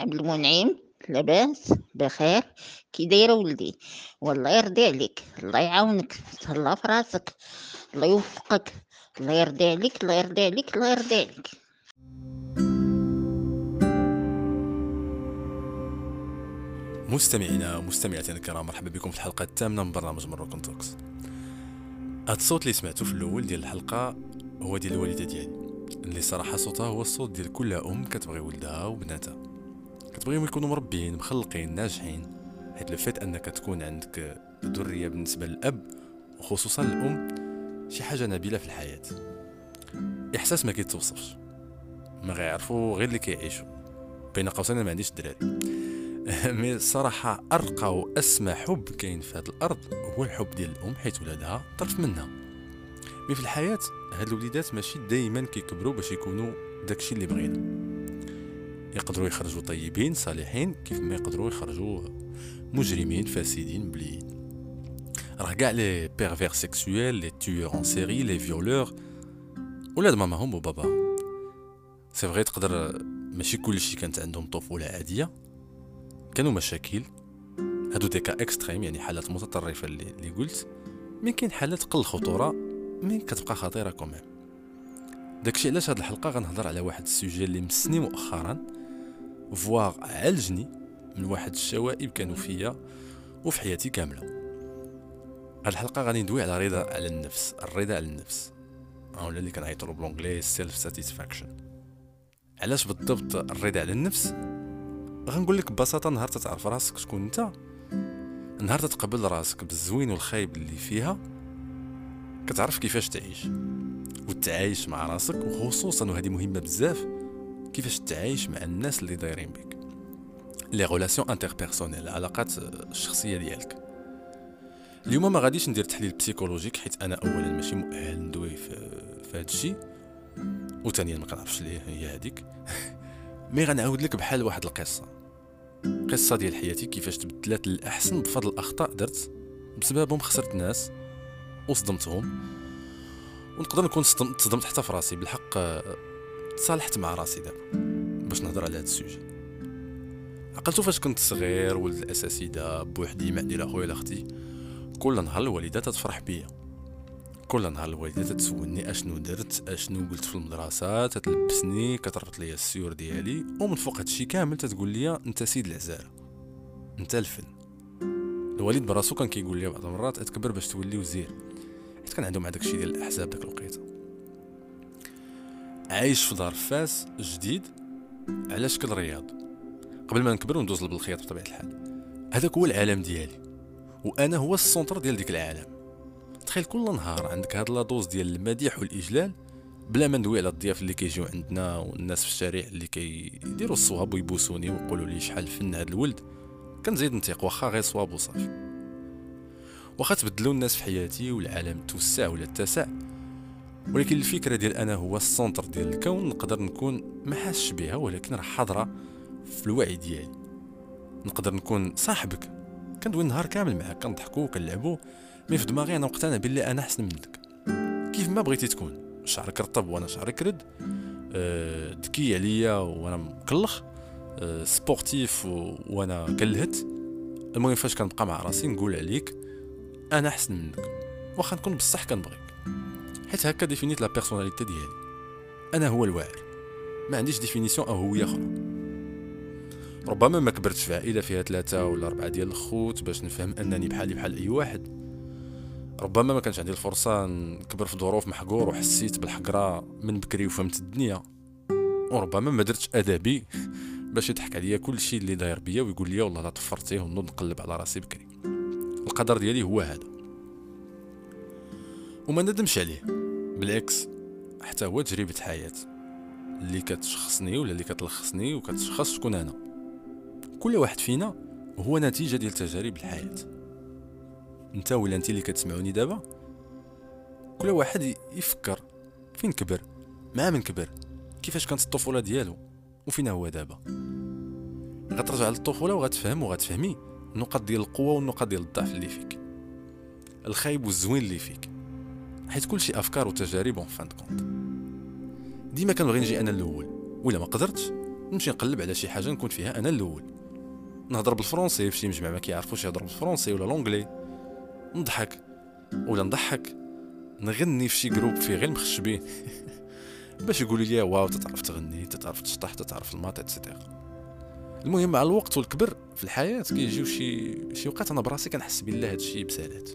عبد المنعم لاباس بخير كي دايره ولدي. والله يرضي عليك. الله يعاونك. تهلا في راسك. الله يوفقك. الله يرضي عليك. الله يرضي عليك. الله يرضي عليك. مستمعينا ومستمعاتنا الكرام مرحبا بكم في الحلقة الثامنة من برنامج Moroccan Talks. هاد الصوت اللي سمعتو في الأول ديال الحلقة هو ديال الوالدة ديالي اللي صراحة صوتها هو الصوت ديال كل أم كتبغي ولدها وبناتها. كتبغيهم يكونوا مربيين مخلقين ناجحين حيت الفات أنك تكون عندك ذرية بالنسبة للأب وخصوصا الأم شي حاجة نبيلة في الحياة. إحساس ما كيتوصفش. ما غيعرفوا غير اللي كيعيشوا. بين قوسين ما عنديش دراري مي الصراحة أرقى وأسمى حب كاين في هذه الأرض هو الحب ديال الأم حيت ولادها طرف منها. mais في الحياة هاد الوليدات ماشي دايما كيكبروا باش يكونوا داكشي اللي بغينا. يقدروا يخرجوا طيبين صالحين كيف ما يقدروا يخرجوا مجرمين فاسدين مبليين راه كاع les pervers sexuels les tueurs en série les violeurs ولاد ماماهم وباباهم c'est vrai تقدر ماشي كلشي كانت عندهم طفوله عادية. كانوا مشاكل. هادو des cas extrêmes يعني حالات متطرفة اللي, اللي قلت. mais كاين حالات قل خطورة mais كتبقى خطيرة quand même داكشي علاش هاد الحلقة غنهضر على واحد ال sujet اللي مسني مؤخرا. voire عالجني من واحد الشوائب كانوا فيا وفي حياتي كاملة. هاد الحلقة غادي ندوي على رضا على النفس الرضا على النفس. ولا اللي كنعيطوا ب l'anglais self satisfaction علاش بالضبط الرضا على النفس؟ غنقول لك ببساطة نهار تتعرف راسك شكون انت نهار تتقبل راسك بالزوين والخايب اللي فيها. كتعرف كيفاش تعيش وتعايش مع راسك وخصوصا وهذه مهمة بزاف كيفاش تعايش مع الناس اللي دايرين بك؟ les relations interpersonnelles العلاقات الشخصيه ديالك. اليوم ما غاديش ندير تحليل psychologique حيت أنا اولا ماشي مؤهل ندوي في, هذا الشيء. وثانيا ما كنعرفش ليه هي هذيك mais غنعاود لك بحال واحد القصة. قصة ديال حياتي كيفاش تبدلات للأحسن بفضل اخطاء درت بسببهم خسرت ناس وصدمتهم. ونقدر نكون تصدمت حتى في راسي. بالحق تصالحت مع راسي دابا باش نهضر على هذا ال sujet. عقلتو فاش كنت صغير ولد الاساسيده بوحدي ما عندي لا خويا لا ختي كل نهار الوالدة تفرح بيا. كل نهار الوالدة تسولني أشنو درت أشنو قلت في المدرسة تتلبسني كتربط ليا السيور ديالي ومن فوق هادشي كامل تتقول لي أنت سيد الرجالة أنت الفن. الوالد براسو كان كيقول لي بعض المرات أتكبر باش تولي وزير. حيت كان عندهم هذاك الشيء ديال الأحزاب داك الوقيته عايش في دار فاس جديد على شكل رياض؟ قبل ما نكبر وندوز بالخياط بطبيعة الحال. هذاك هو العالم ديالي وأنا هو ال centre ديال ديك العالم. تخيل كل نهار عندك هاد la dose ديال المديح والإجلال بلا ما ندوي على الضياف اللي كيجيو عندنا والناس في الشارع اللي كيديروا الصواب ويبوسوني ويقولوا لي شحال فن هاد الولد. كنزيد نطيق واخا غير صواب وصافي. واخا تبدلوا الناس في حياتي والعالم توسع ولا اتسع ولكن الفكرة ديال أنا هو ال centre ديال الكون نقدر نكون ما حاسش بها ولكن راه حاضرة في الوعي ديالي. نقدر نكون صاحبك. كندوي النهار كامل معاك كنضحكوا وكنلعبوا mais في دماغي أنا مقتنع باللي أنا أحسن منك. كيف ما بغيتي تكون. شعرك رطب وأنا شعري كرد أه ذكي عليا وأنا مكلخ. أه sportif وأنا كلهت. المهم فاش كنبقى مع راسي نقول عليك أنا أحسن منك. واخا نكون بصح كنبغيك. حيت هكا définie la personnalité ديالي. أنا هو الواعر. ما عنديش définition أو هوية أخرى. ربما ما كبرتش في عائلة فيها ثلاثة ولا أربعة ديال الخوت باش نفهم أنني بحالي بحال أي واحد. ربما ما كانش عندي الفرصة نكبر في ظروف محقور وحسيت بالحقرة من بكري وفهمت الدنيا. وربما ما درتش أدبي باش يضحك عليا كل شيء اللي داير بيا ويقول لي والله لا طفرتيه ونوض نقلب على راسي بكري. القدر ديالي هو هذا. وما ندمش عليه. بالعكس حتى هو تجربة حياة. اللي كتشخصني ولا اللي كتلخصني وكتشخص شكون أنا. كل واحد فينا هو نتيجة ديال تجارب الحياة. أنت ولا أنت اللي كتسمعوني دابا؟ كل واحد يفكر فين كبر مع من كبر كيفاش كانت الطفولة ديالو وفين هو دابا. غترجع للطفولة وغتفهم وغتفهمي النقط ديال القوة والنقط ديال الضعف اللي فيك. الخايب والزوين اللي فيك. حيت كلشي أفكار وتجارب en fin de compte. ديما كنبغي نجي أنا الأول ولا ما قدرتش نمشي نقلب على شي حاجة نكون فيها أنا الأول. نهضر بالفرنسي في شي مجمع ما كيعرفوش يهضروا بالفرنسي ولا l'anglais نضحك ولا نضحك نغني في شي groupe فيه غير مخشبين. باش يقولوا لي wow تتعرف تغني تتعرف تشطح تتعرف ال maths et cetera المهم مع الوقت والكبر في الحياة كيجيو شي شي وقت أنا براسي كنحس بالله هادشي بسالات.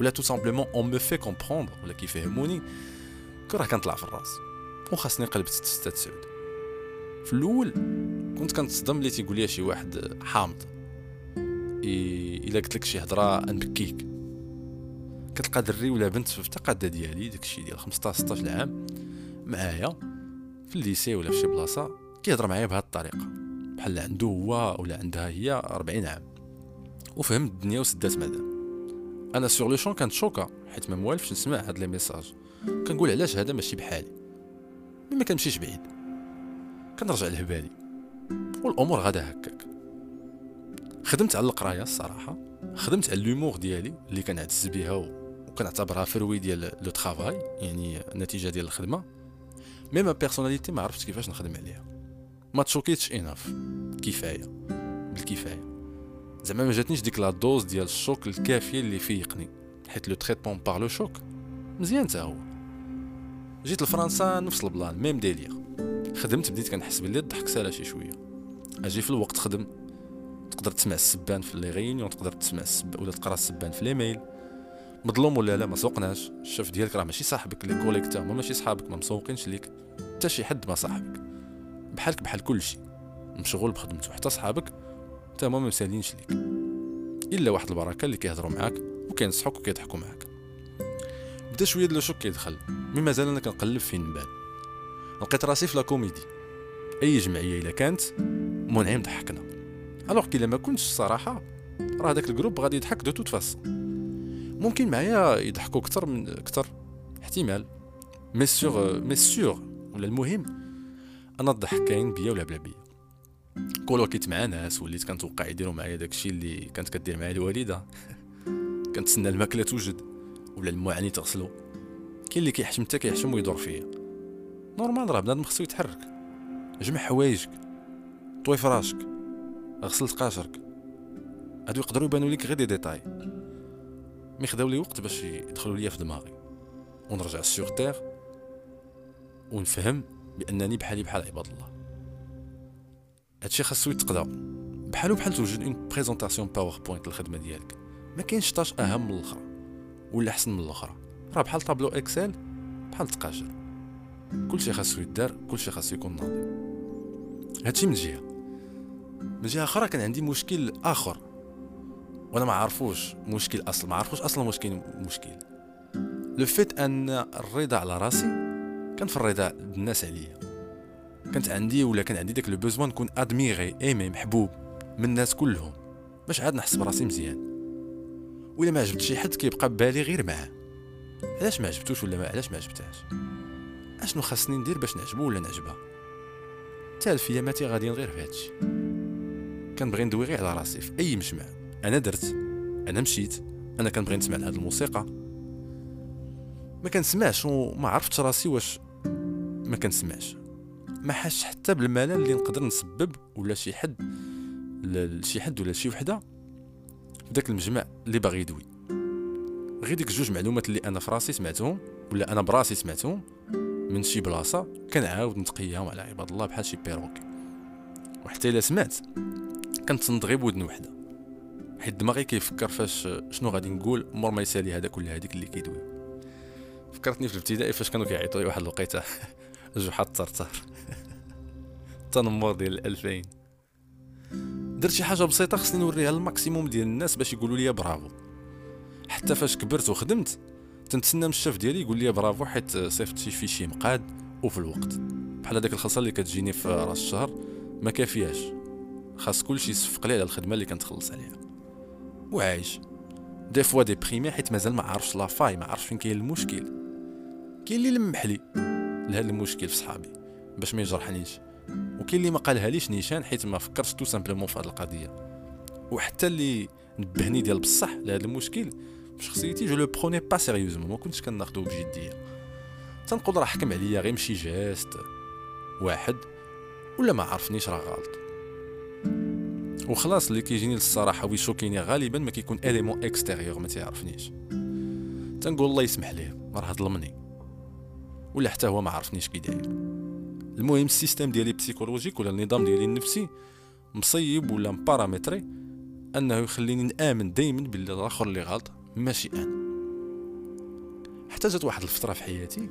ولا tout simplement on me fait comprendre ولا كيفهموني كون كنطلع في الراس وخاصني قلبت ستة تسعود في الأول كنت كنتصدم اللي تيقول لي شي واحد حامض. إلا قلت لك شي هضرة نبكيك كتلقى دري ولا بنت في التقاده ديالي داكشي ديال 15 16 عام معايا في ال lycée ولا في شي بلاصة كيهضر معايا بهذه الطريقة. بحال عنده هو ولا عندها هي 40 عام. وفهمت الدنيا وسدات مدام أنا sur le champ كانتشوكا حيت ما موالفش نسمع هاد les messages. كنقول علاش هذا ماشي بحالي؟ mais ما كنمشيش بعيد. كنرجع لهبالي. والأمور غادا هكاك. خدمت على القراية الصراحة. خدمت على l'humour ديالي اللي كنعتز بها وكنعتبرها fruit ديال le travail يعني النتيجة ديال الخدمة. mais ma personnalité ما عرفتش كيفاش نخدم عليها. ما تشوكيتش enough كفاية. بالكفاية. زعما ما جاتنيش ديك la dose ديال ال choc الكافية اللي فيقني حيت le traitement par le choc مزيان تا هو. جيت لفرنسا نفس ال plan même délire خدمت بديت كنحس بلي الضحك سالا شي شوية. أجي في الوقت خدم تقدر تسمع السبان في les réunions تقدر تسمع السب ولا تقرا السبان في les mails. مظلوم ولا لا؟ ما سوقناش. الشاف ديالك راه ماشي صاحبك les collègues ما ماشي صحابك ما مسوقينش ليك. حتى شي حد ما صاحبك. بحالك بحال كلشي مشغول بخدمته حتى صحابك حتى ما مسالينش ليك إلا واحد البركة اللي كيهضروا معاك وكينصحوك وكيضحكوا معاك. بدا شوية le choc كيدخل mais مازال أنا كنقلب فين نبان لقيت راسي في la comédie. أي جمعية إلا كانت منعم ضحكنا. alors que ما كنتش الصراحه راه داك ال groupe غادي يضحك de toute façon. ممكن معايا يضحكوا أكثر من أكثر احتمال. mais sûr mais sûr ولا المهم أنا الضحك كاين بيا ولا بلا بيا. كولوكيت مع ناس وليت كنتوقع يديروا معايا داكشي اللي كانت كدير معايا الوالدة. كنتسنى الماكلة توجد ولا المواعن تغسلو. كاين اللي كيحشم حتى كيحشم ويدور فيا. normal راه بنادم خصو يتحرك. جمع حوايجك طوي فراشك غسل تقاشرك هادو يقدروا يبانوا لك غير دي ديتاي. مي خداو لي وقت باش يدخلوا ليا في دماغي. ونرجع sur terre ونفهم بأنني بحالي بحال عباد الله. هادشي خاصو يتقدا بحالو بحال توجد une présentation PowerPoint للخدمة ديالك ما كاينش tâche اهم من الاخرى ولا احسن من الاخرى. راه بحال tableau Excel بحال تقاشر. كلشي خاصو يدار كلشي خاصو يكون ناضي. هادشي من جهة. من جهة أخرى كان عندي مشكل آخر. وأنا ما عارفوش مشكل أصلا ما عارفوش أصلا مشكل مشكل. le fait أن الرضا على راسي كان في الرضا الناس عليا. كانت عندي ولا كان عندي داك لو بوزوان نكون ادميغي ايمي محبوب من الناس كلهم. باش عاد نحس براسي مزيان. ولا ما عجبت شي حد كيبقى ببالي غير معاه. علاش ما عجبتوش ولا ما علاش ما عجبتهاش؟ أشنو خاصني ندير باش نعجبو ولا نعجبها؟ تالفيه ماتي غاديين غير في هادشي كنبغي ندوي غير على راسي في أي مجمع. أنا درت أنا مشيت أنا كنبغي نسمع لهاد الموسيقى. ما كنسمعش وما عرفتش راسي واش ما كنسمعش. ما كنحسش حتى بالملل اللي نقدر نسبب ولا شي حد لشي حد ولا شي وحدة داك المجمع اللي باغي يدوي. غير ديك جوج معلومات اللي أنا في راسي سمعتهم ولا أنا براسي سمعتهم من شي بلاصة كنعاود نتقياهم على عباد الله بحال شي perroquet وحتى إلا سمعت كنتصنت غير بودن وحدة. حيت دماغي كيفكر فاش شنو غادي نقول مور ما يسالي هذاك ولا هذيك اللي كيدوي. فكرتني في الابتدائي فاش كانوا كيعيطوا لي واحد الوقيتة. جحا الطرطار التنمر ديال 2000 درت شي حاجة بسيطة خصني نوريها لل maximum ديال الناس باش يقولوا لي برافو. حتى فاش كبرت وخدمت تنتسنى من الشاف ديالي يقول لي برافو حيت صيفط شي fichier مقاد وفي الوقت. بحال هذاك الخلصه اللي كتجيني في راس الشهر ما كافياش خاص كلشي يصفق لي على الخدمة اللي كنتخلص عليها. وعايش. des fois déprimé حيت مازال ما عارفش la faille ما عارفش فين كاين المشكل. كاين اللي لمح لي. لهذا المشكل في صحابي باش ما يجرحنيش. وكاين اللي ما قالها ليش نيشان حيت ما فكرش tout simplement في هذه القضية. وحتى اللي نبهني ديال بصح لهذا المشكل بشخصيتي je le prenais pas sérieusement ما كنتش كناخذو بجدية. تنقول راه حكم عليا غير من شي geste. واحد ولا ما عرفنيش راه غلط. وخلاص اللي كيجيني للصراحة ويشوكيني غالبا ما كيكون élément extérieur ما تيعرفنيش. تنقول الله يسمح ليه راه ظلمني ولا حتى هو ما عرفنيش كي داير. المهم ال système ديالي psychologique ولا النظام ديالي النفسي مصيب ولا م paramétré أنه يخليني نآمن دائما باللي الآخر اللي غلط ماشي أنا. حتى جات واحد الفترة في حياتي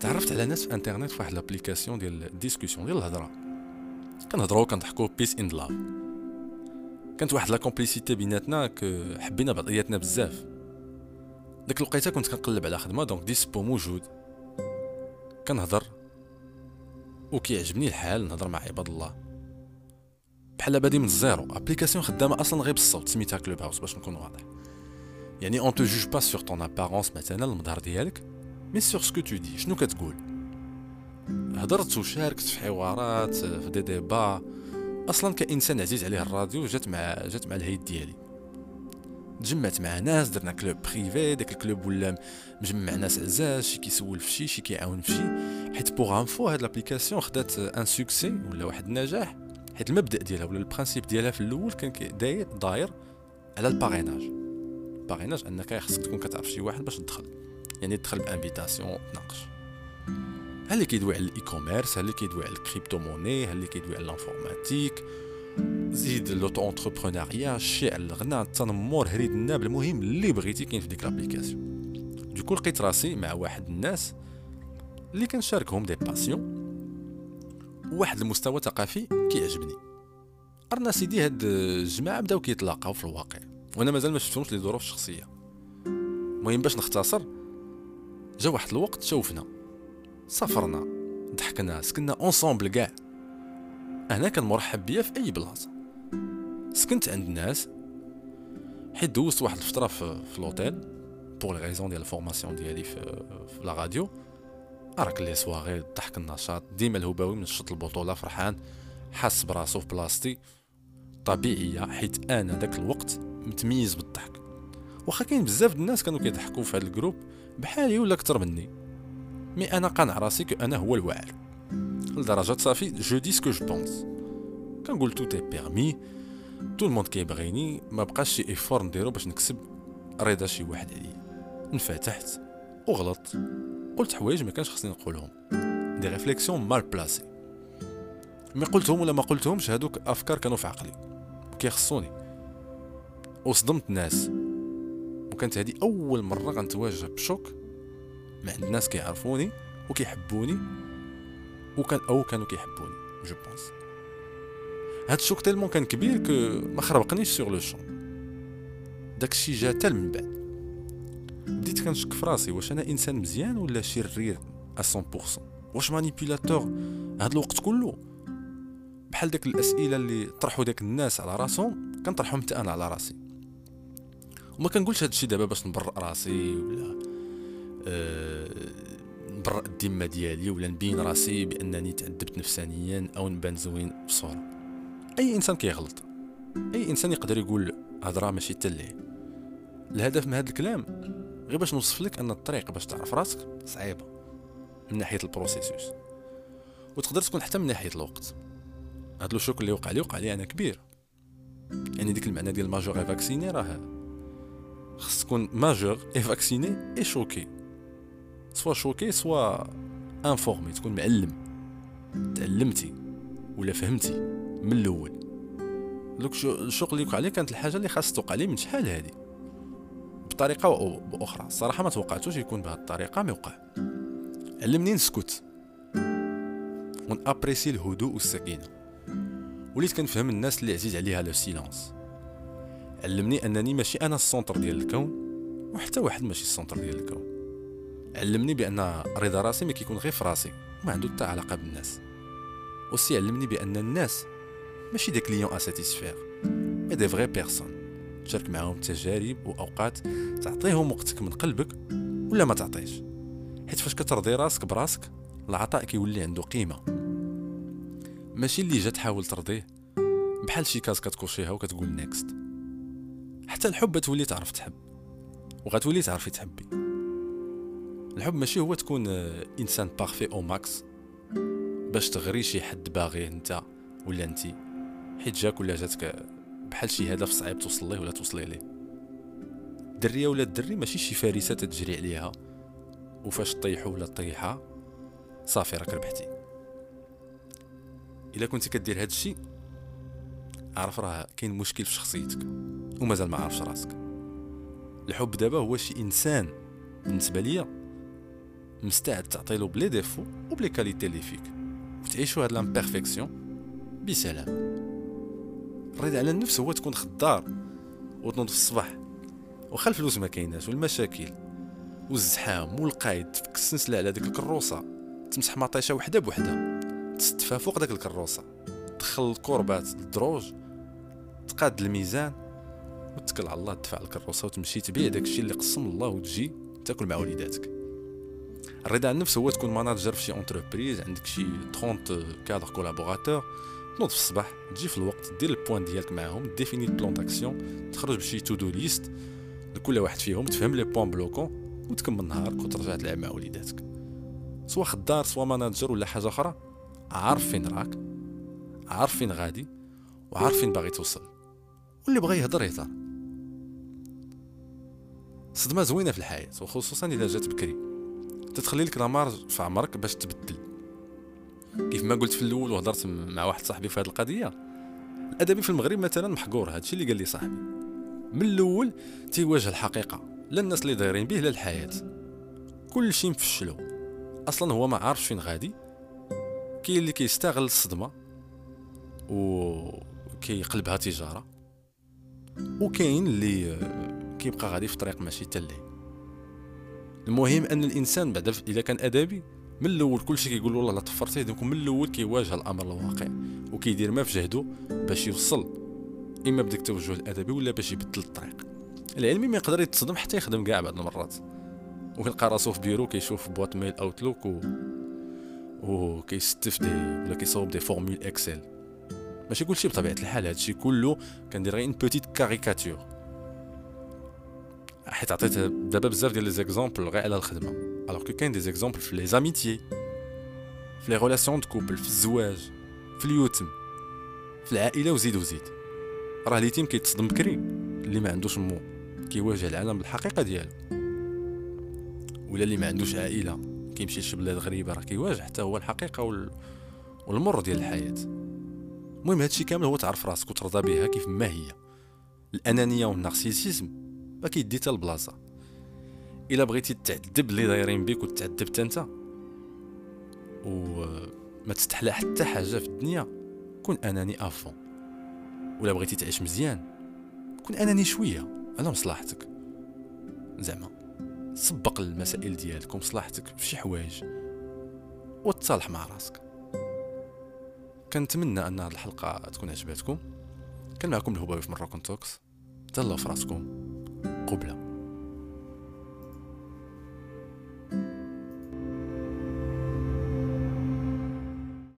تعرفت على ناس في إنترنت في واحد l'application ديال ال discussion ديال الهضرة. كنهضروا كنضحكوا peace and love كانت واحد la complicité بيناتنا حبينا بعضياتنا بزاف. ديك الوقيتة كنت كنقلب على خدمة donc dispo موجود. كنهضر وكيعجبني الحال نهضر مع عباد الله. بحال بادي من ال zéro application خدامة أصلا غير بالصوت سميتها Clubhouse باش نكون واضح يعني on te juge pas sur ton apparence مثلا المظهر ديالك mais sur ce que tu dis شنو كتقول؟ هضرت وشاركت في حوارات في دي ديبا. أصلا كإنسان عزيز عليه الراديو جات مع جات مع الهيد ديالي. تجمعت مع ناس درنا club privé داك ال club ولا مجمع ناس عزاز شي كيسول في شي كيعاون في شي. حيت pour info هاد l'application خدات un succès ولا واحد النجاح. حيت المبدأ ديالها ولا ال principe ديالها في الأول كان داير داير على ال parrainage ال parrainage أنك خصك تكون كتعرف شي واحد باش تدخل. يعني تدخل ب invitation تناقش ها اللي كيدوي على ال e-commerce ها اللي كيدوي على ال crypto-monnaie ها اللي كيدوي على ال informatique زيد l'auto-entrepreneuriat الشعر الغناء التنمر هريد الناب المهم اللي بغيتي كاين في ديك l'application. du coup لقيت راسي مع واحد الناس اللي كنشاركهم des passions واحد المستوى ثقافي كيعجبني. أرنا سيدي هاد الجماعة بداو كيتلاقاو في الواقع. وأنا مازال ما شفتهمش لي ظروف الشخصيه المهم باش نختصر جا واحد الوقت شوفنا. سافرنا ضحكنا سكنا ensemble كاع. أنا كان مرحب بيا في أي بلاصة. سكنت عند الناس حيت دوزت واحد الفترة في, في l'hôtel pour les raisons ديال ال formation ديالي في, في la radio راك les soirées الضحك النشاط ديما الهباوي منشط البطولة فرحان حاس براسو في بلاصتي. طبيعية حيت أنا داك الوقت متميز بالضحك. واخا كاين بزاف الناس كانوا كيضحكوا في هذا ال groupe بحالي ولا أكثر مني. mais أنا قانع راسي que أنا هو الواعر لدرجه صافي je dis ce que je pense كنقول tout est permis tout le monde كيبغيني ما بقاش شي effort نديرو باش نكسب رضا شي واحد عليا انفتحت وغلط قلت حوايج ما كانش خصني نقولهم des réflexions mal placées mais قلتهم ولا ما قلتهمش هادوك افكار كانوا في عقلي كيخصوني وصدمت ناس وكانت هذه اول مره غنتواجه ب choc مع عند ناس كيعرفوني وكيحبوني وكان أو كانوا كيحبوني je pense هاد ال choc tellement كان كبير que ما خربقنيش sur le champ داكشي جا حتى من بعد. بديت كنشك في راسي واش أنا إنسان مزيان ولا شرير 100% واش مانيبيولاتور هاد الوقت كله. بحال داك الأسئلة اللي طرحوا داك الناس على راسهم كنطرحهم حتى أنا على راسي. وما كنقولش هاد الشيء دابا باش نبرئ راسي ولا أه نبرئ الذمه ديالي ولا نبين راسي بأنني تعذبت نفسانيا أو نبان زوين بصوره أي إنسان كيغلط. أي إنسان يقدر يقول هضره ماشي تلي الهدف من هذا الكلام غير باش نوصف لك أن الطريق باش تعرف راسك صعيبة من ناحية ال processus وتقدر تكون حتى من ناحية الوقت. هاد le choc اللي وقع لي وقع لي أنا كبير. يعني ديك المعنى ديال majeur et vacciné راه خص تكون majeur et vacciné et choqué soit choqué soit informé تكون معلم. تعلمتي ولا فهمتي من الأول. donc ال choc اللي لي كانت الحاجة اللي خاص توقع لي من شحال هادي. بطريقة باخرى الصراحه ما توقعتوش يكون بهذه الطريقة ما وقع. علمني نسكت. ون apprécie الهدوء والسكينة. وليت كنفهم الناس اللي عزيز عليها le silence. علمني أنني ماشي أنا ال centre ديال الكون وحتى واحد ماشي ال centre ديال الكون. علمني بأن رضا راسي ما كيكون غير في راسي وما عنده حتى علاقة بالناس. aussi علمني بأن الناس ماشي des clients à satisfaire mais des vraies personnes. تشارك معاهم تجارب وأوقات تعطيهم وقتك من قلبك ولا ما تعطيش. حيت فاش كترضي راسك براسك العطاء كيولي عنده قيمة. ماشي اللي جا تحاول ترضيه بحال شي case كتكوشيها وكتقول next حتى الحب تولي تعرف تحب وغتولي تعرفي تحبي. الحب ماشي هو تكون إنسان parfait au max باش تغري شي حد باغيه أنت ولا أنت حيت جاك ولا جاتك بحال شي هدف صعيب توصل ليه ولا توصلي ليه. الدريه ولا الدري ماشي شي فريسه تجري عليها وفاش طيحو ولا طيحها صافي راك ربحتي. إلا كنتي كدير هاد الشيء عارف راه كاين مشكل في شخصيتك ومازال ما عارفش راسك. الحب دابا هو شي إنسان بالنسبة ليا مستعد تعطيلو ب les défauts وب les qualités اللي فيك. وتعيشوا هاد l'imperfection بسلام. الرضا على النفس هو تكون خضار وتنوض في الصباح. وخا الفلوس ما كايناش والمشاكل والزحام والقايد تفك السلسله على ديك الكروسة. تمسح مطيشة وحدة بوحدة. تستفها فوق داك الكروسة. تدخل الكوربات الدروج تقاد الميزان. وتكل على الله تدفع الكروسة وتمشي تبيع داكشي اللي قسم الله وتجي تاكل مع وليداتك. الرضا عن النفس هو تكون manager في شي entreprise عندك شي 30 cadres collaborateurs تنوض في الصباح تجي في الوقت دير ال point ديالك معاهم définir ال plan d'action تخرج بشي to do list لكل واحد فيهم تفهم les points bloquants وتكمل نهارك وترجع تلعب مع وليداتك. سوا خدار سوا ماناجر ولا حاجة أخرى عارف فين راك عارف فين غادي وعارف فين باغي توصل. واللي بغى يهضر يهضر. صدمة زوينة في الحياة وخصوصا إذا جات بكري. تتخلي لك لامارج في عمرك باش تبدل. كيف ما قلت في الأول وهضرت مع واحد صاحبي في هذه القضية الأدبي في المغرب مثلا محقور هادشي اللي قال لي صاحبي. من الأول تيواجه الحقيقة لا الناس اللي دايرين به لا الحياة. كل شيء مفشلو. أصلا هو ما عارفش فين غادي. كاين اللي كيستغل الصدمة و كيقلبها تجارة. وكاين اللي كيبقى غادي في طريق ماشي تلي المهم أن الإنسان بعد إذا كان ادبي من الأول كلشي كيقول له لا طفرتي دونك من الأول كيواجه الأمر الواقع وكيدير ما في جهده باش يوصل. إما بديك التوجه الأدبي ولا باش يبدل الطريق. العلمي ما يقدر يتصدم حتى يخدم كاع بعض المرات. وكيلقى راسو في بيرو كيشوف boîte mail Outlook و و كيستف des ولا كيصاوب des formules Excel. ماشي كلشي بطبيعة الحال هادشي كله كندير غير une petite caricature حيت عطيت دابا بزاف ديال les exemples غير على الخدمة. alors que كاين des exemples في les amitiés في les relations de couple في الزواج في اليوتم في العائلة وزيد وزيد. راه اليتيم كيتصدم بكري اللي ما عندوش مو كيواجه العالم بالحقيقة ديالو. ولا اللي ما عندوش عائلة كيمشي لشي بلاد غريبة راه كيواجه حتى هو الحقيقة وال... والمر ديال الحياة. المهم هادشي كامل هو تعرف راسك وترضى بها كيف ما هي. الأنانية والنارسيسيزم ما كيدي حتى البلاصة. إلا بغيتي تعذب اللي دايرين بيك وتعذب حتى انت وما تستحلى حتى حاجة في الدنيا كون أناني افون ولا بغيتي تعيش مزيان كون أناني شوية على مصلحتك زعما سبق المسائل ديالك ومصلحتك في شي حوايج وتصالح مع راسك. كنتمنى أن هذه الحلقة تكون عجبتكم. كان معكم الهبابي في مراكن توكس تهلاو في راسكم. problème